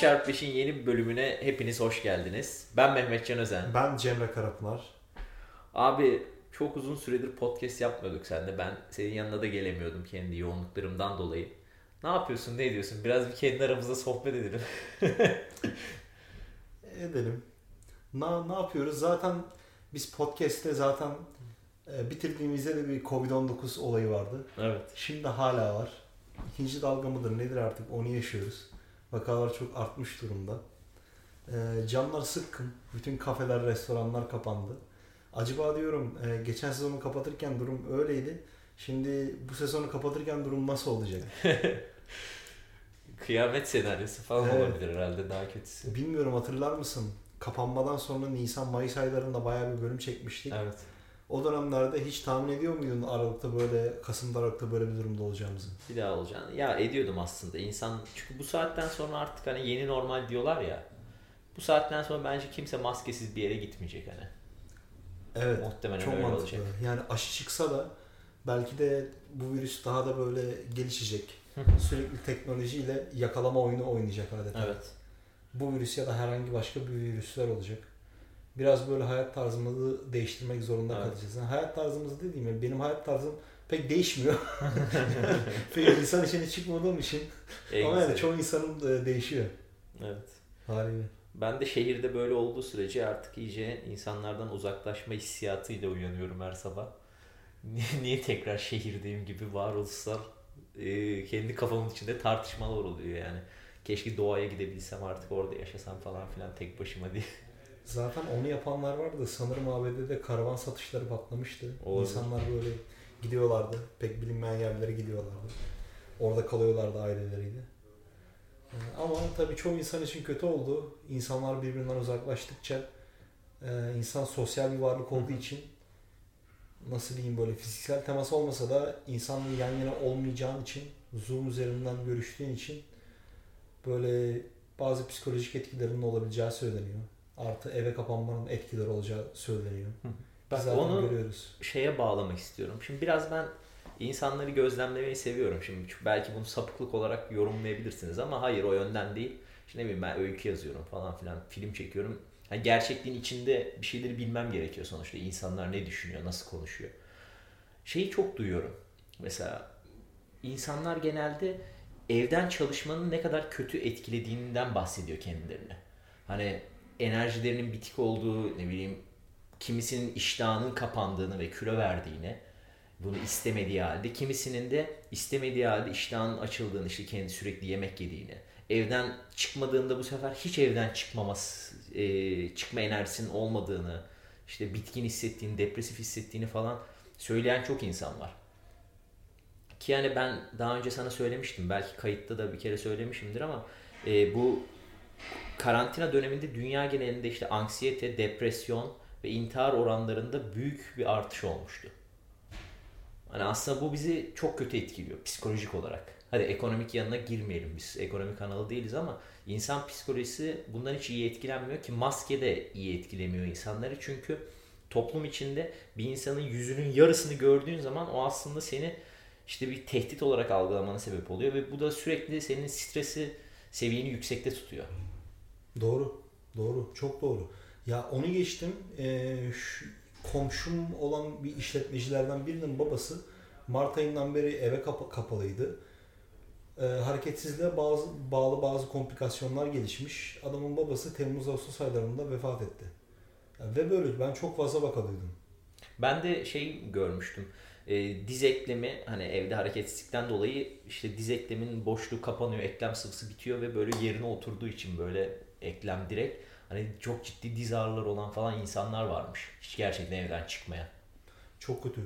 5x5'in yeni bir bölümüne hepiniz hoş geldiniz. Ben Mehmet Can Özen. Ben Cemre Karapınar. Abi çok uzun süredir podcast yapmıyorduk seninle. Ben senin yanına da gelemiyordum kendi yoğunluklarımdan dolayı. Ne yapıyorsun, ne ediyorsun? Biraz bir kendi aramızda sohbet edelim. Edelim. Ne, ne yapıyoruz? Zaten biz podcast'te zaten e, bitirdiğimizde de bir Covid-19 olayı vardı. Evet. Şimdi hala var. İkinci dalga mıdır nedir artık onu yaşıyoruz. Vakalar çok artmış durumda. E, camlar sıkkın. Bütün kafeler, restoranlar kapandı. Acaba diyorum e, geçen sezonu kapatırken durum öyleydi. Şimdi bu sezonu kapatırken durum nasıl olacak? Kıyamet senaryosu falan Evet. olabilir herhalde daha kötüsü. Bilmiyorum hatırlar mısın? Kapanmadan sonra Nisan-Mayıs aylarında bayağı bir bölüm çekmiştik. Evet. O dönemlerde hiç tahmin ediyor muydun Aralık'ta böyle, Kasım'da Aralık'ta böyle bir durumda olacağımızı? Bir daha olacağını. Ya ediyordum aslında. İnsan çünkü bu saatten sonra artık hani yeni normal diyorlar ya. Bu saatten sonra bence kimse maskesiz bir yere gitmeyecek hani. Evet. Muhtemelen çok öyle mantıklı. olacak. Yani aşı çıksa da belki de bu virüs daha da böyle gelişecek. Sürekli teknolojiyle yakalama oyunu oynayacak adeta. Evet. Bu virüs ya da herhangi başka bir virüsler olacak. Biraz böyle hayat tarzımızı değiştirmek zorunda Evet. kalacağız. Yani hayat tarzımız dediğim benim hayat tarzım pek değişmiyor. pek insan içine çıkmadığım için. En Ama yani çoğu insanın da değişiyor Evet. haliyle. Ben de şehirde böyle olduğu sürece artık iyice insanlardan uzaklaşma hissiyatıyla uyanıyorum her sabah. Niye, niye tekrar şehirdeyim gibi varoluşsal e, kendi kafamın içinde tartışmalar oluyor yani. Keşke doğaya gidebilsem artık orada yaşasam falan filan tek başıma diye. Zaten onu yapanlar vardı. Sanırım ABD'de karavan satışları patlamıştı. Olabilir. İnsanlar böyle gidiyorlardı. Pek bilinmeyen yerlere gidiyorlardı. Orada kalıyorlardı aileleriyle. Ee, Ama tabii çoğu insan için kötü oldu. İnsanlar birbirinden uzaklaştıkça e, insan sosyal bir varlık olduğu için nasıl diyeyim böyle fiziksel temas olmasa da insanla yan yana olmayacağın için Zoom üzerinden görüştüğün için böyle bazı psikolojik etkilerinin olabileceği söyleniyor. Artı eve kapanmanın etkileri olacağı söyleniyor. Bak zaten onu görüyoruz. şeye bağlamak istiyorum. Şimdi biraz ben insanları gözlemlemeyi seviyorum. Şimdi belki bunu sapıklık olarak yorumlayabilirsiniz ama hayır o yönden değil. İşte ne bileyim ben öykü yazıyorum falan filan film çekiyorum. Hani gerçekliğin içinde bir şeyleri bilmem gerekiyor sonuçta. İnsanlar ne düşünüyor, nasıl konuşuyor. Şeyi çok duyuyorum. Mesela insanlar genelde evden çalışmanın ne kadar kötü etkilediğinden bahsediyor kendilerine. Hani enerjilerinin bitik olduğu, ne bileyim kimisinin iştahının kapandığını ve kilo verdiğini bunu istemediği halde kimisinin de istemediği halde iştahının açıldığını işte kendi sürekli yemek yediğini evden çıkmadığında bu sefer hiç evden çıkmaması e, çıkma enerjisinin olmadığını işte bitkin hissettiğini depresif hissettiğini falan söyleyen çok insan var. Ki yani ben daha önce sana söylemiştim belki kayıtta da bir kere söylemişimdir ama e, bu karantina döneminde dünya genelinde işte anksiyete, depresyon ve intihar oranlarında büyük bir artış olmuştu. Hani aslında bu bizi çok kötü etkiliyor psikolojik olarak. Hadi ekonomik yanına girmeyelim biz. Ekonomik kanalı değiliz ama insan psikolojisi bundan hiç iyi etkilenmiyor ki maske de iyi etkilemiyor insanları. Çünkü toplum içinde bir insanın yüzünün yarısını gördüğün zaman o aslında seni işte bir tehdit olarak algılamana sebep oluyor ve bu da sürekli senin stresi seviyeni yüksekte tutuyor. Doğru. Doğru. Çok doğru. Ya onu geçtim. Ee, şu, komşum olan bir işletmecilerden birinin babası Mart ayından beri eve kapa- kapalıydı. Ee, hareketsizliğe bazı bağlı bazı komplikasyonlar gelişmiş. Adamın babası Temmuz Ağustos aylarında vefat etti. Ya ve böyle ben çok fazla vakalıydım. Ben de şey görmüştüm. E, diz eklemi hani evde hareketsizlikten dolayı işte diz eklemin boşluğu kapanıyor, eklem sıvısı bitiyor ve böyle yerine oturduğu için böyle eklem direkt hani çok ciddi diz ağrıları olan falan insanlar varmış. Hiç gerçekten evden çıkmayan. Çok kötü.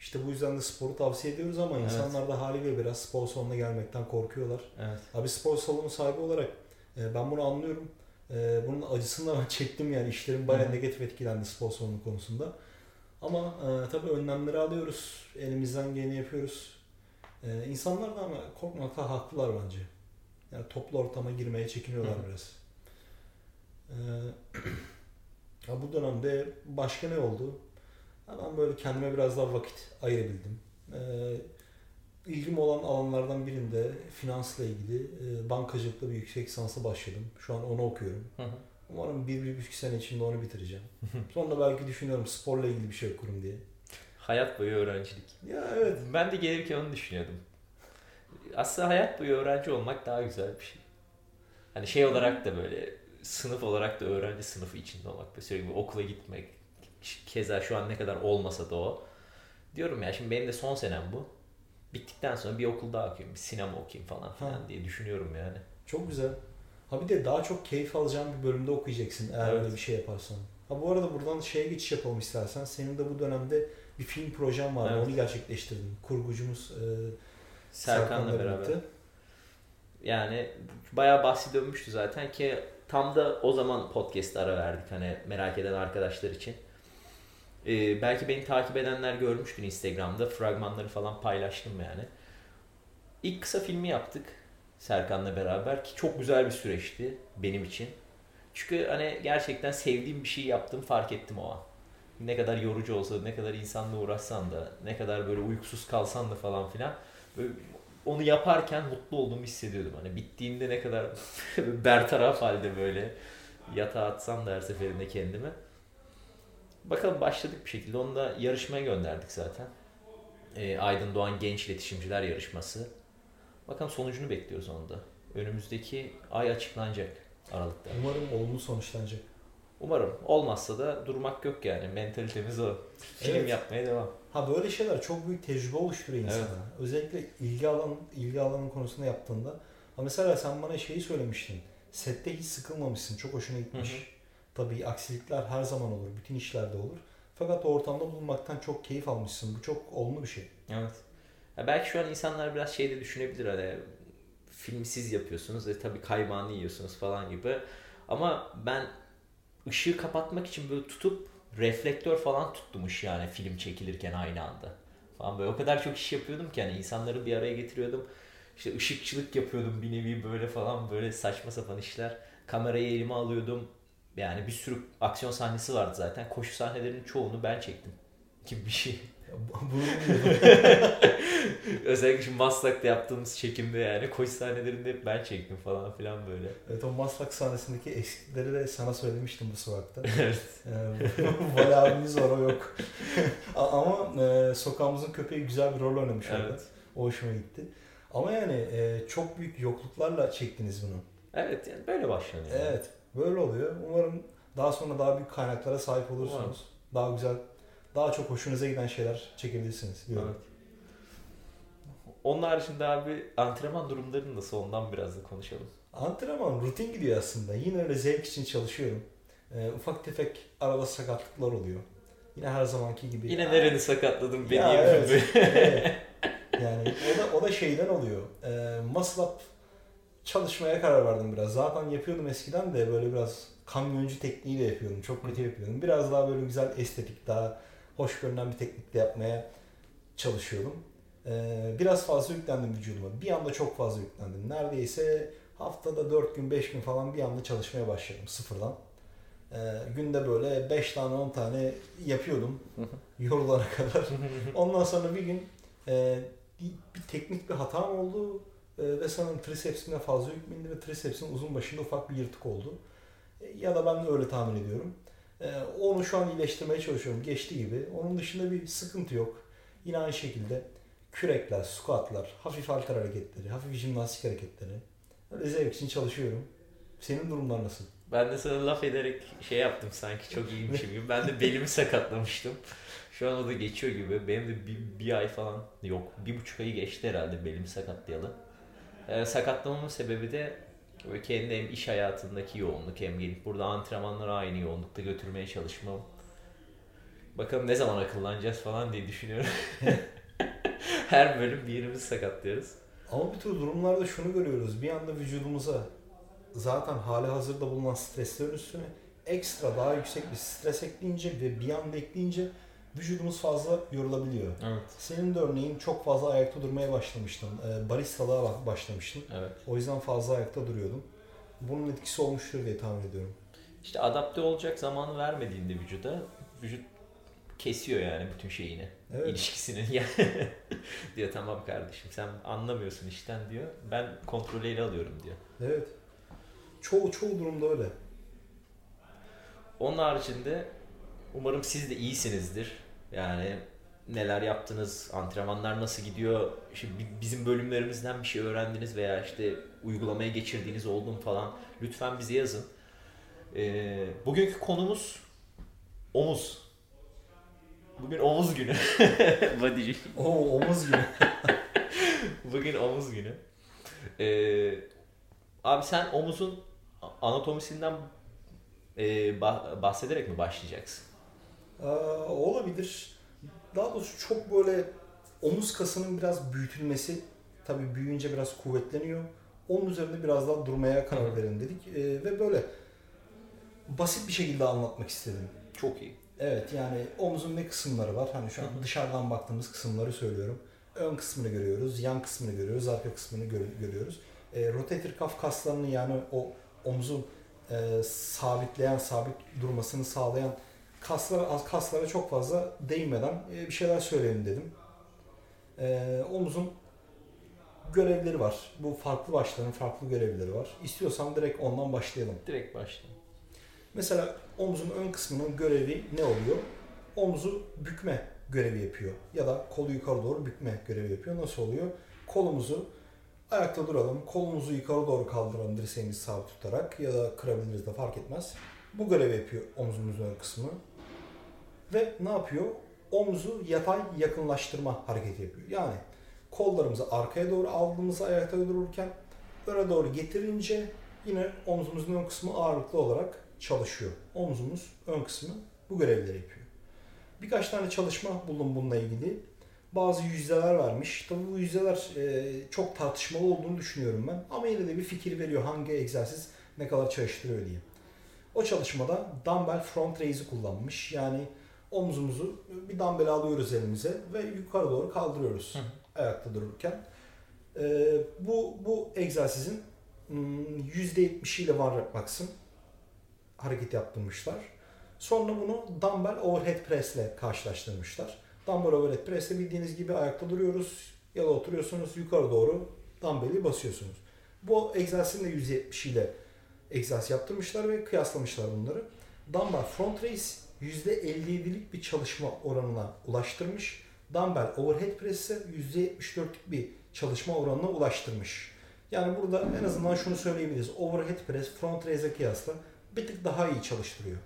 İşte bu yüzden de sporu tavsiye ediyoruz ama Evet. insanlar da haliyle biraz spor salonuna gelmekten korkuyorlar. Evet. Abi spor salonu sahibi olarak e, ben bunu anlıyorum. E, bunun acısını da çektim yani işlerim bayağı negatif etkilendi spor salonu konusunda. Ama e, tabii önlemleri alıyoruz. Elimizden geleni yapıyoruz. E, insanlar da ama korkmakta haklılar bence. Yani toplu ortama girmeye çekiniyorlar Hı biraz. E, ya bu dönemde başka ne oldu? Ben böyle kendime biraz daha vakit ayırabildim. E, ilgim olan alanlardan birinde finansla ilgili e, bankacılıkla bir yüksek lisansa başladım. Şu an onu okuyorum. Hı hı. Umarım bir, bir buçuk sene içinde onu bitireceğim. Sonra belki düşünüyorum sporla ilgili bir şey okurum diye. Hayat boyu öğrencilik. Ya evet. Ben de gelirken onu düşünüyordum. Aslında hayat boyu öğrenci olmak daha güzel bir şey. Hani şey olarak da böyle sınıf olarak da öğrenci sınıfı içinde olmak. Sürekli okula gitmek. Keza şu an ne kadar olmasa da o. Diyorum ya şimdi benim de son senem bu. Bittikten sonra bir okul daha okuyayım. Bir sinema okuyayım falan filan Ha. diye düşünüyorum yani. Çok güzel. Ha bir de daha çok keyif alacağın bir bölümde okuyacaksın eğer Evet. öyle bir şey yaparsan. Ha bu arada buradan şeye geçiş yapalım istersen. Senin de bu dönemde bir film projen vardı. Evet. Onu gerçekleştirdin. Kurgucumuz e, Serkan'la beraber. Yani bayağı bahsi dönmüştü zaten ki tam da o zaman podcast ara verdik hani merak eden arkadaşlar için. Ee, belki beni takip edenler görmüştür Instagram'da fragmanları falan paylaştım yani. İlk kısa filmi yaptık Serkan'la beraber ki çok güzel bir süreçti benim için. Çünkü hani gerçekten sevdiğim bir şey yaptım fark ettim o an. Ne kadar yorucu olsa, ne kadar insanla uğraşsan da, ne kadar böyle uykusuz kalsan da falan filan. Onu yaparken mutlu olduğumu hissediyordum. Hani bittiğinde ne kadar bertaraf halde böyle yatağa atsam da her seferinde kendimi. Bakalım başladık bir şekilde. Onu da yarışmaya gönderdik zaten. Ee, Aydın Doğan Genç İletişimciler Yarışması. Bakalım sonucunu bekliyoruz onu da. Önümüzdeki ay açıklanacak Aralık'ta. Umarım olumlu sonuçlanacak. Umarım. Olmazsa da durmak yok yani. Mentalitemiz o. Film Evet. yapmaya devam. Ha böyle şeyler çok büyük tecrübe oluşturuyor insana. Evet. Özellikle ilgi alan ilgi alanın konusunda yaptığında. Ha mesela sen bana şeyi söylemiştin. Sette hiç sıkılmamışsın. Çok hoşuna gitmiş. Hı hı. Tabii aksilikler her zaman olur. Bütün işlerde olur. Fakat o ortamda bulunmaktan çok keyif almışsın. Bu çok olumlu bir şey. Evet. Ya belki şu an insanlar biraz şey de düşünebilir hani filmi siz yapıyorsunuz ve tabii kaymağını yiyorsunuz falan gibi. Ama ben ışığı kapatmak için böyle tutup reflektör falan tutmuş yani film çekilirken aynı anda. Falan böyle o kadar çok iş yapıyordum ki hani insanları bir araya getiriyordum. İşte ışıkçılık yapıyordum bir nevi böyle falan böyle saçma sapan işler. Kamerayı elime alıyordum. Yani bir sürü aksiyon sahnesi vardı zaten. Koşu sahnelerinin çoğunu ben çektim gibi bir şey. Özellikle şu Maslak'ta yaptığımız çekimde yani koşu sahnelerinde hep ben çektim falan filan böyle. evet o Maslak sahnesindeki eksikleri de sana söylemiştim bu sokakta. Evet. Ee, Vali abimiz var o yok. Ama e, sokağımızın köpeği güzel bir rol oynamış orada. Evet. O hoşuma gitti. Ama yani e, çok büyük yokluklarla çektiniz bunu. Evet yani böyle başlanıyor. Evet. Böyle oluyor. Umarım daha sonra daha büyük kaynaklara sahip olursunuz. Umarım. Daha güzel, daha çok hoşunuza giden şeyler çekebilirsiniz. diyorum. Evet. Onun haricinde abi antrenman durumları nasıl ondan biraz da konuşalım. Antrenman rutin gidiyor aslında. Yine öyle zevk için çalışıyorum. Ee, ufak tefek arada sakatlıklar oluyor. Yine her zamanki gibi. Yine nereni sakatladın beni Ya, evet. Evet. Yani o da o da şeyden oluyor. Ee, muscle up çalışmaya karar verdim biraz. Zaten yapıyordum eskiden de böyle biraz kamyoncu tekniğiyle yapıyordum. Çok kötü yapıyordum. Biraz daha böyle güzel estetik, daha hoş görünen bir teknikle yapmaya çalışıyordum. Ee, biraz fazla yüklendim vücuduma. Bir anda çok fazla yüklendim. Neredeyse haftada 4 gün 5 gün falan bir anda çalışmaya başladım sıfırdan. Ee, günde böyle 5 tane 10 tane yapıyordum. Yorulana kadar. Ondan sonra bir gün e, bir, teknik bir hatam oldu e, ve sanırım trisepsimde fazla yük bindi ve trisepsin uzun başında ufak bir yırtık oldu. E, ya da ben öyle tahmin ediyorum. E, onu şu an iyileştirmeye çalışıyorum. Geçti gibi. Onun dışında bir sıkıntı yok. Yine aynı şekilde kürekler, squatlar, hafif halter hareketleri, hafif jimnastik hareketleri. Öyle zevk için çalışıyorum. Senin durumlar nasıl? Ben de sana laf ederek şey yaptım sanki çok iyiymişim gibi. Ben de belimi sakatlamıştım. Şu an o da geçiyor gibi. Benim de bir, bir ay falan yok. Bir buçuk ayı geçti herhalde belimi sakatlayalı. Ee, sakatlamamın sebebi de böyle kendi hem iş hayatındaki yoğunluk hem gelip burada antrenmanları aynı yoğunlukta götürmeye çalışmam. Bakalım ne zaman akıllanacağız falan diye düşünüyorum. Her bölüm bir yerimizi sakatlıyoruz. Ama bu tür durumlarda şunu görüyoruz. Bir anda vücudumuza zaten hali hazırda bulunan streslerin üstüne ekstra daha yüksek bir stres ekleyince ve bir anda ekleyince vücudumuz fazla yorulabiliyor. Evet. Senin de örneğin çok fazla ayakta durmaya başlamıştın. Ee, baristalığa başlamıştın. Evet. O yüzden fazla ayakta duruyordun. Bunun etkisi olmuştur diye tahmin ediyorum. İşte adapte olacak zamanı vermediğinde vücuda vücut kesiyor yani bütün şeyini. Evet. ilişkisini. diyor tamam kardeşim sen anlamıyorsun işten diyor. Ben kontrolü ele alıyorum diyor. Evet. Çoğu çoğu durumda öyle. Onun haricinde umarım siz de iyisinizdir. Yani neler yaptınız, antrenmanlar nasıl gidiyor, işte bizim bölümlerimizden bir şey öğrendiniz veya işte uygulamaya geçirdiğiniz oldu mu falan lütfen bize yazın. Ee, bugünkü konumuz omuz. Bugün omuz günü. Bodyci. Oo omuz günü. Bugün omuz günü. Ee, abi sen omuzun anatomisinden e, bahsederek mi başlayacaksın? Aa, olabilir. Daha doğrusu çok böyle omuz kasının biraz büyütülmesi tabii büyüyünce biraz kuvvetleniyor. Onun üzerinde biraz daha durmaya karar verin dedik. Ee, ve böyle basit bir şekilde anlatmak istedim. Çok iyi. Evet yani omuzun ne kısımları var? Hani şu an dışarıdan baktığımız kısımları söylüyorum. Ön kısmını görüyoruz, yan kısmını görüyoruz, arka kısmını gör- görüyoruz. E, rotator cuff kaslarını yani o omuzun e, sabitleyen, sabit durmasını sağlayan kaslara, kaslara çok fazla değinmeden e, bir şeyler söyleyelim dedim. E, omuzun görevleri var. Bu farklı başların farklı görevleri var. İstiyorsan direkt ondan başlayalım. Direkt başlayalım. Mesela omuzun ön kısmının görevi ne oluyor? Omuzu bükme görevi yapıyor. Ya da kolu yukarı doğru bükme görevi yapıyor. Nasıl oluyor? Kolumuzu ayakta duralım. Kolumuzu yukarı doğru kaldıralım dirseğimizi sabit tutarak ya da kırabiliriz de fark etmez. Bu görevi yapıyor omuzumuzun ön kısmı. Ve ne yapıyor? Omuzu yatay yakınlaştırma hareketi yapıyor. Yani kollarımızı arkaya doğru aldığımızda ayakta dururken öne doğru getirince yine omzumuzun ön kısmı ağırlıklı olarak çalışıyor. Omzumuz ön kısmı bu görevleri yapıyor. Birkaç tane çalışma buldum bununla ilgili. Bazı yüzdeler vermiş. Tabii bu yüzdeler e, çok tartışmalı olduğunu düşünüyorum ben. Ama yine de bir fikir veriyor hangi egzersiz ne kadar çalıştırıyor diye. O çalışmada dumbbell front raise'i kullanmış. Yani omzumuzu bir dumbbell alıyoruz elimize ve yukarı doğru kaldırıyoruz Hı. ayakta dururken. E, bu bu egzersizin %70'iyle hmm, one rep max'ın hareket yaptırmışlar. Sonra bunu dumbbell overhead press ile karşılaştırmışlar. Dumbbell overhead press ile bildiğiniz gibi ayakta duruyoruz ya da oturuyorsunuz yukarı doğru dumbbell'i basıyorsunuz. Bu egzersizin de 170 ile egzersiz yaptırmışlar ve kıyaslamışlar bunları. Dumbbell front raise %57'lik bir çalışma oranına ulaştırmış. Dumbbell overhead press ise %74'lük bir çalışma oranına ulaştırmış. Yani burada en azından şunu söyleyebiliriz. Overhead press front raise'e kıyasla bir tık daha iyi çalıştırıyor.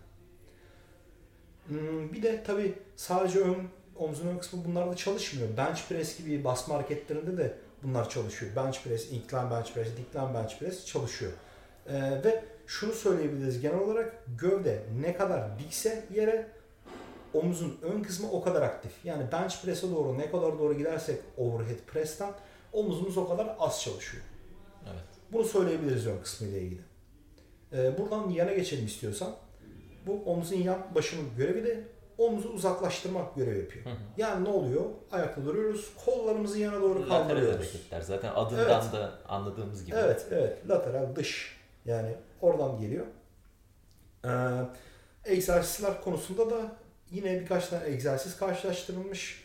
Hmm, bir de tabi sadece ön omzun ön kısmı bunlarda çalışmıyor. Bench press gibi basma hareketlerinde de bunlar çalışıyor. Bench press, incline bench press, decline bench press çalışıyor. Ee, ve şunu söyleyebiliriz genel olarak gövde ne kadar dikse yere omuzun ön kısmı o kadar aktif. Yani bench press'e doğru ne kadar doğru gidersek overhead press'ten omuzumuz o kadar az çalışıyor. Evet. Bunu söyleyebiliriz ön kısmı ile ilgili. Ee, buradan yana geçelim istiyorsan. Bu omzun yan başının görevi de omuzu uzaklaştırmak görevi yapıyor. Hı hı. Yani ne oluyor? Ayakta duruyoruz. Kollarımızı yana doğru kaldırıyoruz. Lateral hareketler. Zaten adından evet. da anladığımız gibi. Evet, evet. Lateral dış. Yani oradan geliyor. Ee, egzersizler konusunda da yine birkaç tane egzersiz karşılaştırılmış.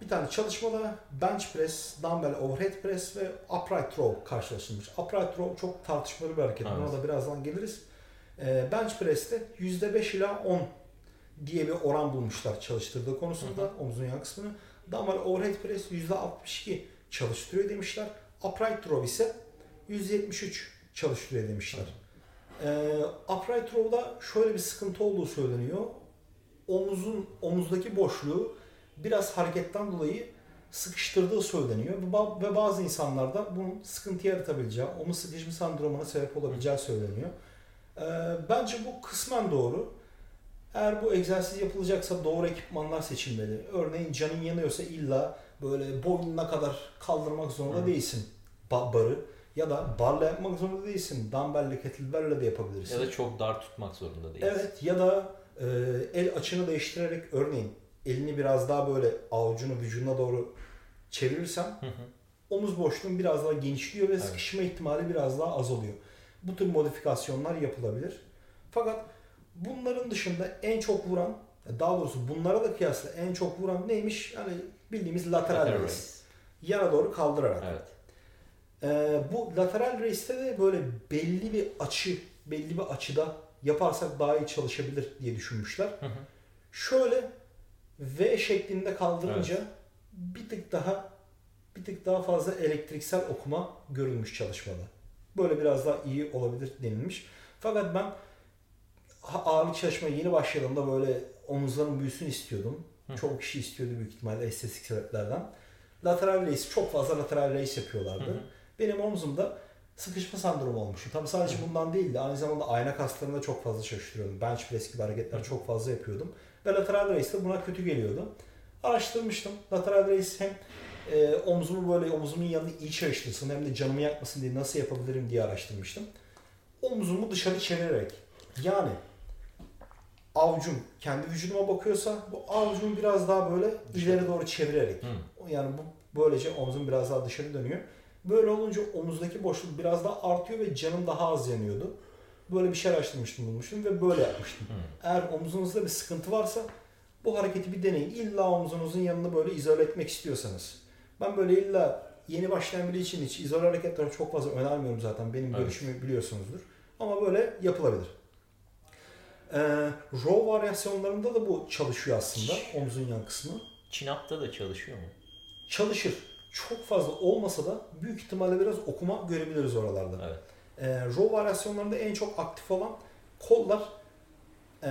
Bir tane çalışmada bench press, dumbbell overhead press ve upright row karşılaştırılmış. Upright row çok tartışmalı bir hareket. Evet. Buna da birazdan geliriz. Ee, bench press'te %5 ila 10 diye bir oran bulmuşlar çalıştırdığı konusunda hı hı. omzun yan kısmını. Dumbbell overhead press %62 çalıştırıyor demişler. Upright row ise %73 çalıştırıyor demişler. Ee, upright row'da şöyle bir sıkıntı olduğu söyleniyor. Omuzun omuzdaki boşluğu biraz hareketten dolayı sıkıştırdığı söyleniyor ve bazı insanlarda bunun sıkıntı yaratabileceği, omuz sıkışma sendromuna sebep olabileceği söyleniyor. Ee, bence bu kısmen doğru. Eğer bu egzersiz yapılacaksa doğru ekipmanlar seçilmeli. Örneğin canın yanıyorsa illa böyle boynuna kadar kaldırmak zorunda Hı. değilsin barı. Ya da barla yapmak zorunda değilsin. Dumbbell'le, kettlebell'le de yapabilirsin. Ya da çok dar tutmak zorunda değilsin. Evet ya da e, el açını değiştirerek örneğin elini biraz daha böyle avucunu vücuduna doğru hı hı. omuz boşluğun biraz daha genişliyor ve evet. sıkışma ihtimali biraz daha azalıyor. Bu tür modifikasyonlar yapılabilir. Fakat bunların dışında en çok vuran Daha doğrusu bunlara da kıyasla en çok vuran neymiş? Hani bildiğimiz lateral, Lateral raise. Yana doğru kaldırarak. Evet. Ee, bu lateral race'te de böyle belli bir açı, belli bir açıda yaparsak daha iyi çalışabilir diye düşünmüşler. Hı hı. Şöyle V şeklinde kaldırınca bir tık daha bir tık daha fazla elektriksel okuma görülmüş çalışmada. Böyle biraz daha iyi olabilir denilmiş. Fakat ben ağırlık çalışmaya yeni başladığımda böyle omuzların büyüsün istiyordum. Hı. Çoğu kişi istiyordu büyük ihtimalle estetik sebeplerden. Lateral race, çok fazla lateral race yapıyorlardı. Hı hı. Benim omzumda sıkışma sendromu olmuştu. Tabii sadece bundan değil de aynı zamanda ayna kaslarında çok fazla çalıştırıyordum. Bench press gibi hareketler çok fazla yapıyordum. Ve lateral race de buna kötü geliyordu. Araştırmıştım. Lateral race hem e, omzumu böyle omzumun yanında iyi çalıştırsın hem de canımı yakmasın diye nasıl yapabilirim diye araştırmıştım. Omzumu dışarı çevirerek yani avucum kendi vücuduma bakıyorsa bu avucumu biraz daha böyle ileri doğru çevirerek Hı. yani bu böylece omzum biraz daha dışarı dönüyor. Böyle olunca omuzdaki boşluk biraz daha artıyor ve canım daha az yanıyordu. Böyle bir şey araştırmıştım bulmuştum ve böyle yapmıştım. Hı. Eğer omzunuzda bir sıkıntı varsa bu hareketi bir deneyin. İlla omzunuzun yanını böyle izole etmek istiyorsanız. Ben böyle illa yeni başlayan biri için hiç izole hareketleri çok fazla önermiyorum zaten. Benim Evet. görüşümü biliyorsunuzdur. Ama böyle yapılabilir. Ee, row varyasyonlarında da bu çalışıyor aslında. Omzun yan kısmı. Chin-up'ta da çalışıyor mu? Çalışır. Çok fazla olmasa da büyük ihtimalle biraz okuma görebiliriz oralarda. Evet. Ee, row varyasyonlarında en çok aktif olan kollar ee,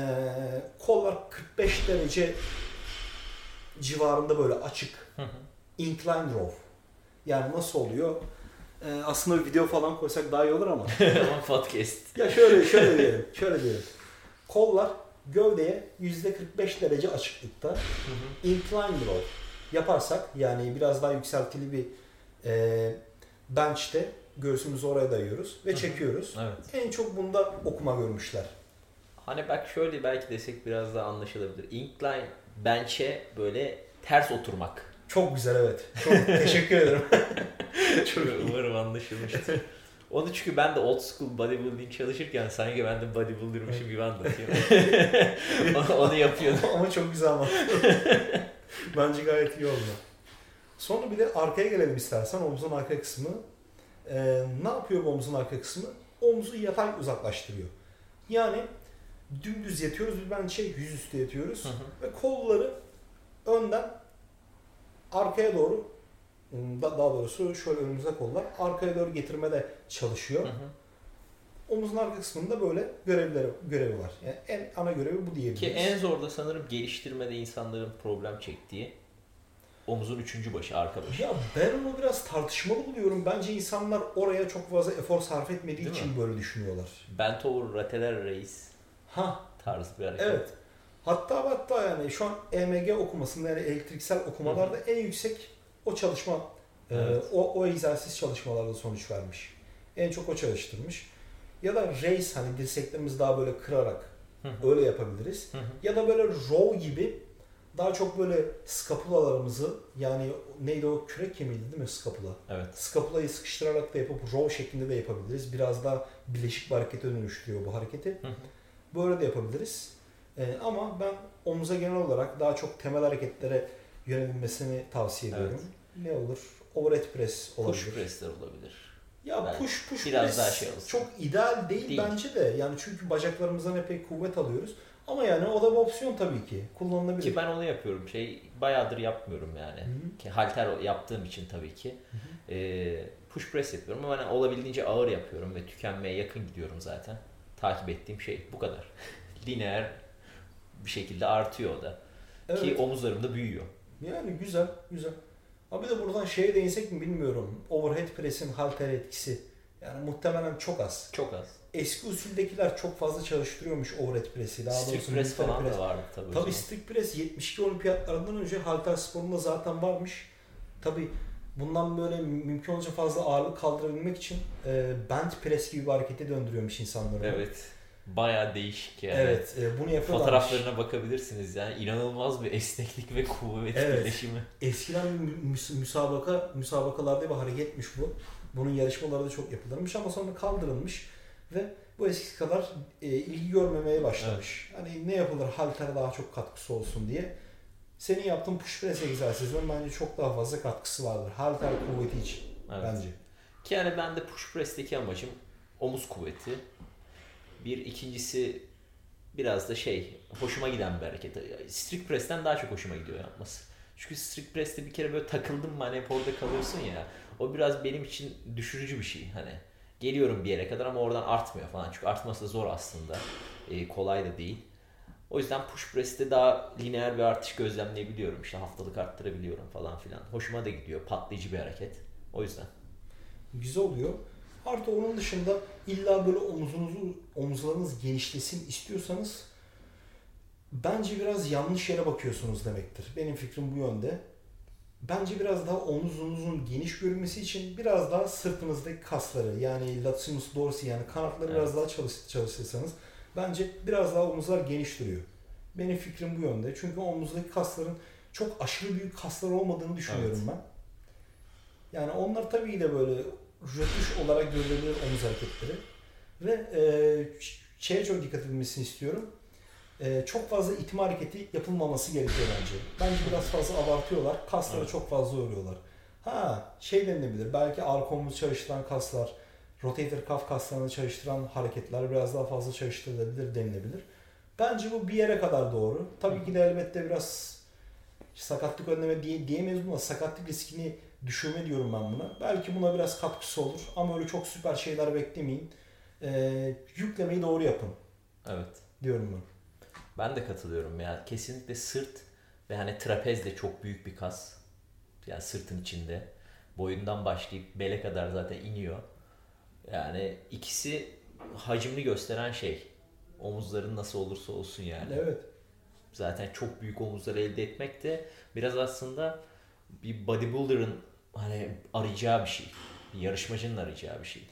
kollar 45 derece civarında böyle açık. Hı hı. Incline row. Yani nasıl oluyor? Ee, aslında bir video falan koysak daha iyi olur ama. Ama podcast. ya şöyle şöyle diyelim. Şöyle diyelim. Kollar gövdeye %45 derece açıklıkta. Hı hı. Incline row yaparsak yani biraz daha yükseltili bir e, bench'te göğsümüzü oraya dayıyoruz ve çekiyoruz. Evet. En çok bunda okuma görmüşler. Hani bak şöyle belki desek biraz daha anlaşılabilir. Incline bench'e böyle ters oturmak. Çok güzel evet. Çok teşekkür ederim. Çok umarım anlaşılmıştır. Onu çünkü ben de old school bodybuilding çalışırken sanki ben de bodybuilder'mışım gibi anlatıyorum. Onu- Onu yapıyordum. Ama çok güzel ama. Bence gayet iyi oldu. Sonra bir de arkaya gelelim istersen omzun arka kısmı. Ee, ne yapıyor bu omzun arka kısmı? Omzu yatay uzaklaştırıyor. Yani dümdüz yatıyoruz bir bench'e yüzüstü yatıyoruz. Hı hı. ve kolları önden arkaya doğru da- daha doğrusu şöyle önümüze kollar arkaya doğru getirmede çalışıyor. Hı hı. Omuzun arka kısmında böyle görevleri görevi var. Yani en ana görevi bu Ki diyebiliriz. en zor da sanırım geliştirmede insanların problem çektiği omuzun üçüncü başı, arka başı. Ya ben onu biraz tartışmalı buluyorum. Bence insanlar oraya çok fazla efor sarf etmediği Değil için mi? böyle düşünüyorlar. Bent over lateral raise Ha tarzı bir hareket. evet. Hatta hatta yani şu an EMG okumasında yani elektriksel okumalarda en yüksek o çalışma e, Evet. o, o egzersiz çalışmalarda sonuç vermiş. En çok o çalıştırmış. Ya da raise hani dirseklerimizi daha böyle kırarak öyle yapabiliriz. Ya da böyle row gibi daha çok böyle skapulalarımızı yani neydi o kürek kemiğiydi değil mi skapula? Evet. Skapulayı sıkıştırarak da yapıp row şeklinde de yapabiliriz. Biraz daha bileşik bir harekete dönüştürüyor bu hareketi. Hı hı. Böyle de yapabiliriz. Ee, ama ben omuza genel olarak daha çok temel hareketlere yönelilmesini tavsiye ediyorum. Ne olur? Overhead press olabilir. Push press'ler olabilir. Ya Belki push push biraz press daha şey olsun. çok ideal değil, Değil. bence de. Yani çünkü bacaklarımızdan epey kuvvet alıyoruz. Ama yani o da bir opsiyon tabii ki. Kullanılabilir. Ki ben onu yapıyorum. Şey bayağıdır yapmıyorum yani. Hı. Ki halter yaptığım için tabii ki. Ee, push press yapıyorum ama hani olabildiğince ağır yapıyorum ve tükenmeye yakın gidiyorum zaten. Takip ettiğim şey bu kadar. Lineer bir şekilde artıyor o da. Evet. Ki omuzlarım da büyüyor. Yani güzel, güzel. Abi de buradan şeye değinsek mi bilmiyorum. Overhead press'in halter etkisi. Yani muhtemelen çok az. Çok az. Eski usuldekiler çok fazla çalıştırıyormuş overhead press'i. Daha doğrusu press falan press. da vardı tabii. Tabii strict press 72 olimpiyatlarından önce halter sporunda zaten varmış. Tabii bundan böyle mümkün olunca fazla ağırlık kaldırabilmek için e, bent press gibi bir harekete döndürüyormuş insanları. Evet. Bayağı değişik yani. Evet, e, bunu yapıyorlarmış. Fotoğraflarına bakabilirsiniz yani inanılmaz bir esneklik ve kuvvet Evet. birleşimi. Eskiden müs- müsabaka, müsabakalarda bir hareketmiş bu. Bunun yarışmaları da çok yapılırmış ama sonra kaldırılmış ve bu eskisi kadar e, ilgi görmemeye başlamış. Hani ne yapılır halter daha çok katkısı olsun diye. Senin yaptığın push press egzersizinin bence çok daha fazla katkısı vardır. Halter kuvveti için Evet. bence. Ki yani ben de push press'teki amacım omuz kuvveti. Bir ikincisi biraz da şey hoşuma giden bir hareket. Strict press'ten daha çok hoşuma gidiyor yapması. Çünkü strict press'te bir kere böyle takıldın mı hani hep orada kalıyorsun ya. O biraz benim için düşürücü bir şey. Hani geliyorum bir yere kadar ama oradan artmıyor falan. Çünkü artması da zor aslında. Ee, kolay da değil. O yüzden push press'te daha lineer bir artış gözlemleyebiliyorum. İşte haftalık arttırabiliyorum falan filan. Hoşuma da gidiyor. Patlayıcı bir hareket. O yüzden. Güzel oluyor. Artı onun dışında illa böyle omuzunuzu, omuzlarınız genişlesin istiyorsanız bence biraz yanlış yere bakıyorsunuz demektir. Benim fikrim bu yönde. Bence biraz daha omuzunuzun geniş görünmesi için biraz daha sırtınızdaki kasları yani latissimus dorsi yani kanatları Evet. biraz daha çalış, çalıştırsanız bence biraz daha omuzlar geniş duruyor. Benim fikrim bu yönde. Çünkü omuzdaki kasların çok aşırı büyük kaslar olmadığını düşünüyorum ben. Yani onlar tabii de böyle rötuş olarak görülebilir omuz hareketleri. Ve e, şeye çok dikkat edilmesini istiyorum. E, çok fazla itme hareketi yapılmaması gerekiyor bence. Bence biraz fazla abartıyorlar. Kasları Evet. çok fazla yoruyorlar. Ha şey denilebilir. Belki arka omuz çalıştıran kaslar, rotator cuff kaslarını çalıştıran hareketler biraz daha fazla çalıştırılabilir denilebilir. Bence bu bir yere kadar doğru. Tabii ki de elbette biraz sakatlık önleme diye, diyemeyiz ama sakatlık riskini düşürme diyorum ben buna. Belki buna biraz katkısı olur ama öyle çok süper şeyler beklemeyin. Ee, yüklemeyi doğru yapın Evet. diyorum ben. Ben de katılıyorum ya. Kesinlikle sırt ve hani trapez de çok büyük bir kas. Yani sırtın içinde. Boyundan başlayıp bele kadar zaten iniyor. Yani ikisi hacimli gösteren şey. Omuzların nasıl olursa olsun yani. Evet. Zaten çok büyük omuzlar elde etmek de biraz aslında bir bodybuilder'ın hani arayacağı bir şey. Yarışmacının arayacağı bir şey.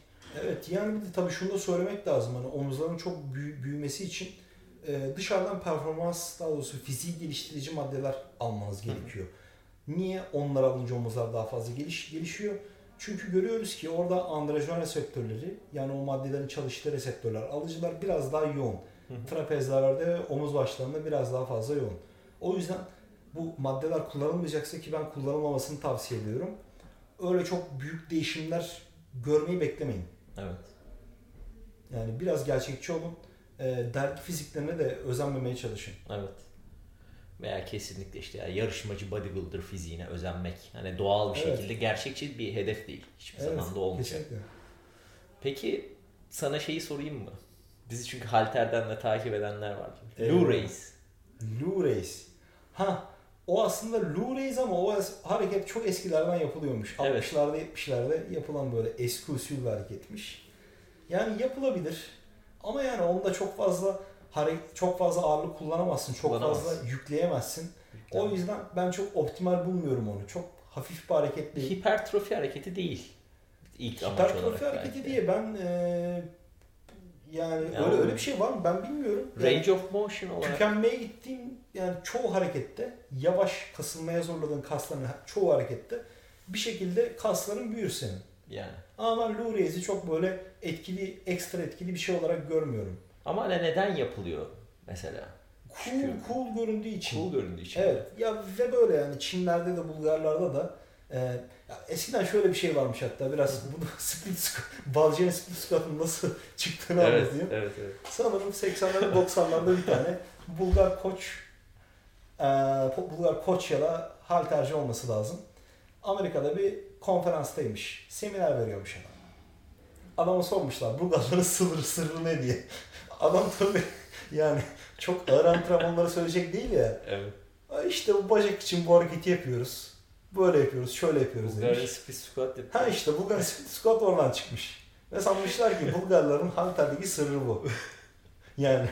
Evet yani bir de tabii şunu da söylemek lazım. Hani omuzların çok büyü- büyümesi için e, dışarıdan performans daha doğrusu fiziği geliştirici maddeler almanız gerekiyor. Niye onlar alınca omuzlar daha fazla geliş, gelişiyor? Çünkü görüyoruz ki orada androjen reseptörleri yani o maddelerin çalıştığı reseptörler alıcılar biraz daha yoğun. Trapezlerde ve omuz başlarında biraz daha fazla yoğun. O yüzden bu maddeler kullanılmayacaksa ki ben kullanılmamasını tavsiye ediyorum. Öyle çok büyük değişimler görmeyi beklemeyin. Evet. Yani biraz gerçekçi olun. E, dergi fiziklerine de özenmemeye çalışın. Evet. Veya kesinlikle işte ya yarışmacı bodybuilder fiziğine özenmek. Hani doğal bir Evet. şekilde gerçekçi bir hedef değil. Hiçbir zaman da olmayacak. Kesinlikle. Peki sana şeyi sorayım mı? Bizi çünkü halterden de takip edenler var. Evet. Lou Reis. Lou Race. Ha o aslında Race ama o hareket çok eskilerden yapılıyormuş. Evet. 60'larda 70'lerde yapılan böyle eski usul bir hareketmiş. Yani yapılabilir. Ama yani onda çok fazla hare- çok fazla ağırlık kullanamazsın. Çok fazla yükleyemezsin. O yüzden ben çok optimal bulmuyorum onu. Çok hafif bir hareket değil. hipertrofi hareketi değil. İlk Hipertrofi hareketi belki. diye ben eee, yani Ya öyle öyle bir şey var mı ben bilmiyorum. Yani Range of motion olarak. tükenmeye gittiğim yani çoğu harekette yavaş kasılmaya zorladığın kasların çoğu harekette bir şekilde kasların büyür senin. Yani. Ama ben Lou Reis'i çok böyle etkili, ekstra etkili bir şey olarak görmüyorum. Ama hani neden yapılıyor mesela? Cool, Çıkıyor. cool göründüğü için. Cool göründüğü için. Evet. Ya ve böyle yani Çinlerde de Bulgarlarda da e, ya eskiden şöyle bir şey varmış hatta biraz bunu split squat, split squat'ın nasıl çıktığını Evet, anlatayım. evet, evet. Sanırım 80'lerde 90'larda bir tane Bulgar koç Bulgar koç ya da halterci olması lazım. Amerika'da bir konferanstaymış. Seminer veriyormuş adam. Adama sormuşlar Bulgarların sınırı sırrı ne diye. Adam tabii yani çok ağır antrenmanları söyleyecek değil ya. Evet. "Ay İşte bu bacak için bu hareketi yapıyoruz. Böyle yapıyoruz, şöyle yapıyoruz Bulgar'ın demiş. split squat yapıyor. Ha işte Bulgar split squat oradan çıkmış. Ve sanmışlar ki Bulgarların halterdeki sırrı bu. Yani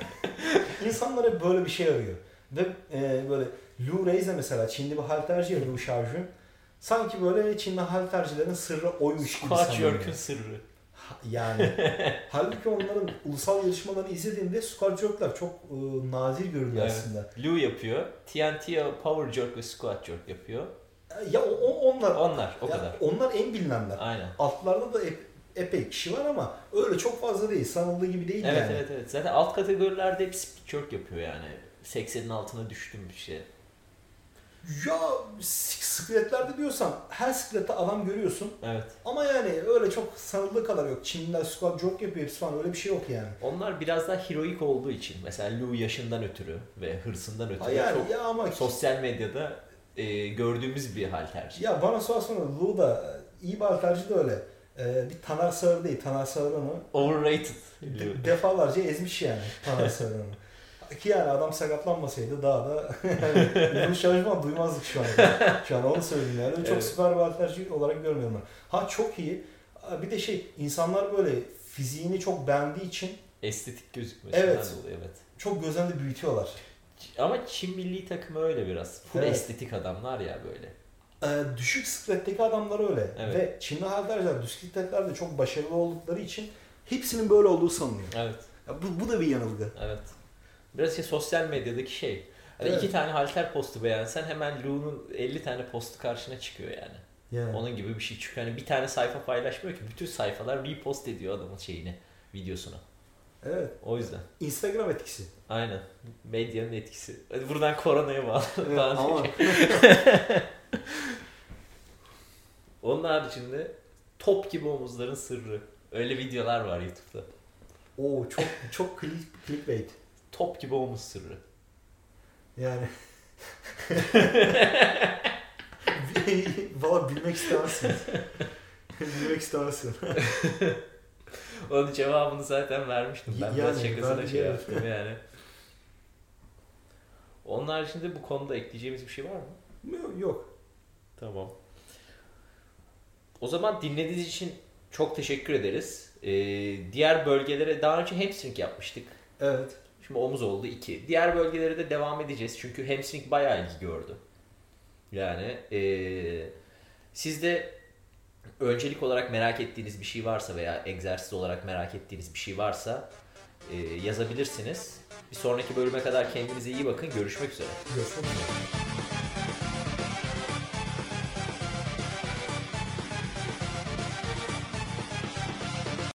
insanlar hep böyle bir şey arıyor. Ve e, böyle Lou Reis'e mesela Çinli bir halterci ya Lou Xiaojun. Sanki böyle Çinli haltercilerin sırrı oymuş gibi Squat sanıyor. jerk'ün sırrı. Ha- Yani halbuki onların ulusal yarışmalarını izlediğimde squat jerk'ler çok e, nadir görülüyor Evet. aslında. Lou yapıyor. TNT power jerk ve squat jerk yapıyor. Ya o, o- onlar Onlar o ya kadar. onlar en bilinenler. Aynen. Altlarda da hep epey kişi var ama öyle çok fazla değil. Sanıldığı gibi değil Evet yani. evet evet. Zaten alt kategorilerde hep speed yapıyor yani. 80'in altına düştüm bir şey. Ya sik- sikletlerde diyorsan her siklette adam görüyorsun. Evet. Ama yani öyle çok sanıldığı kadar yok. Çinliler squat jog yapıyor hepsi falan öyle bir şey yok yani. Onlar biraz daha heroik olduğu için. Mesela Lou yaşından ötürü ve hırsından ötürü Ha yani çok ya ama sosyal medyada e, gördüğümüz bir hal tercih. ya bana sorarsan Lu da e, iyi bir alterci de öyle. Ee, bir Taner Sağır değil. Taner Sağır'ını Overrated. de- defalarca ezmiş yani Taner Sağır'ını. Ki yani adam sakatlanmasaydı daha da Lu Şarjman duymazdık şu an. Şu an onu söyleyeyim yani. Çok Evet. süper bir alterci olarak görmüyorum ben. Ha çok iyi. Bir de şey insanlar böyle fiziğini çok beğendiği için Estetik gözükmesinden Evet. dolayı evet. çok göz önünde büyütüyorlar. Ama Çin milli takımı öyle biraz. Full Evet. estetik adamlar ya böyle. Ee, düşük sikletteki adamlar öyle. Evet. Ve Çinli halterciler düşük sikletlerde çok başarılı oldukları için hepsinin böyle olduğu sanılıyor. Evet. Ya bu, bu da bir yanılgı. Evet. Biraz şey sosyal medyadaki şey. Hani Evet. iki tane halter postu beğensen hemen Lou'nun 50 tane postu karşına çıkıyor yani. Yani. Onun gibi bir şey. Çünkü hani bir tane sayfa paylaşmıyor ki. Bütün sayfalar repost ediyor adamın şeyini, videosunu. Evet. O yüzden. Instagram etkisi. Aynen. Medyanın etkisi. Hadi buradan koronaya bağlı. Evet, ama Onun haricinde top gibi omuzların sırrı. Öyle videolar var YouTube'da. o çok çok click, clickbait. Top gibi omuz sırrı. Yani Valla bilmek istemezsin. bilmek istemezsin. Onun cevabını zaten vermiştim. Ben biraz Yani, şakasına ben şey yaptım yani. Onun haricinde bu konuda ekleyeceğimiz bir şey var mı? Yok, Yok. Tamam. O zaman dinlediğiniz için çok teşekkür ederiz. Ee, diğer bölgelere daha önce hamstring yapmıştık. Evet. Şimdi omuz oldu 2. Diğer bölgelere de devam edeceğiz. Çünkü hamstring bayağı ilgi gördü. Yani ee, siz de öncelik olarak merak ettiğiniz bir şey varsa veya egzersiz olarak merak ettiğiniz bir şey varsa ee, yazabilirsiniz. Bir sonraki bölüme kadar kendinize iyi bakın. Görüşmek üzere. Görüşmek üzere.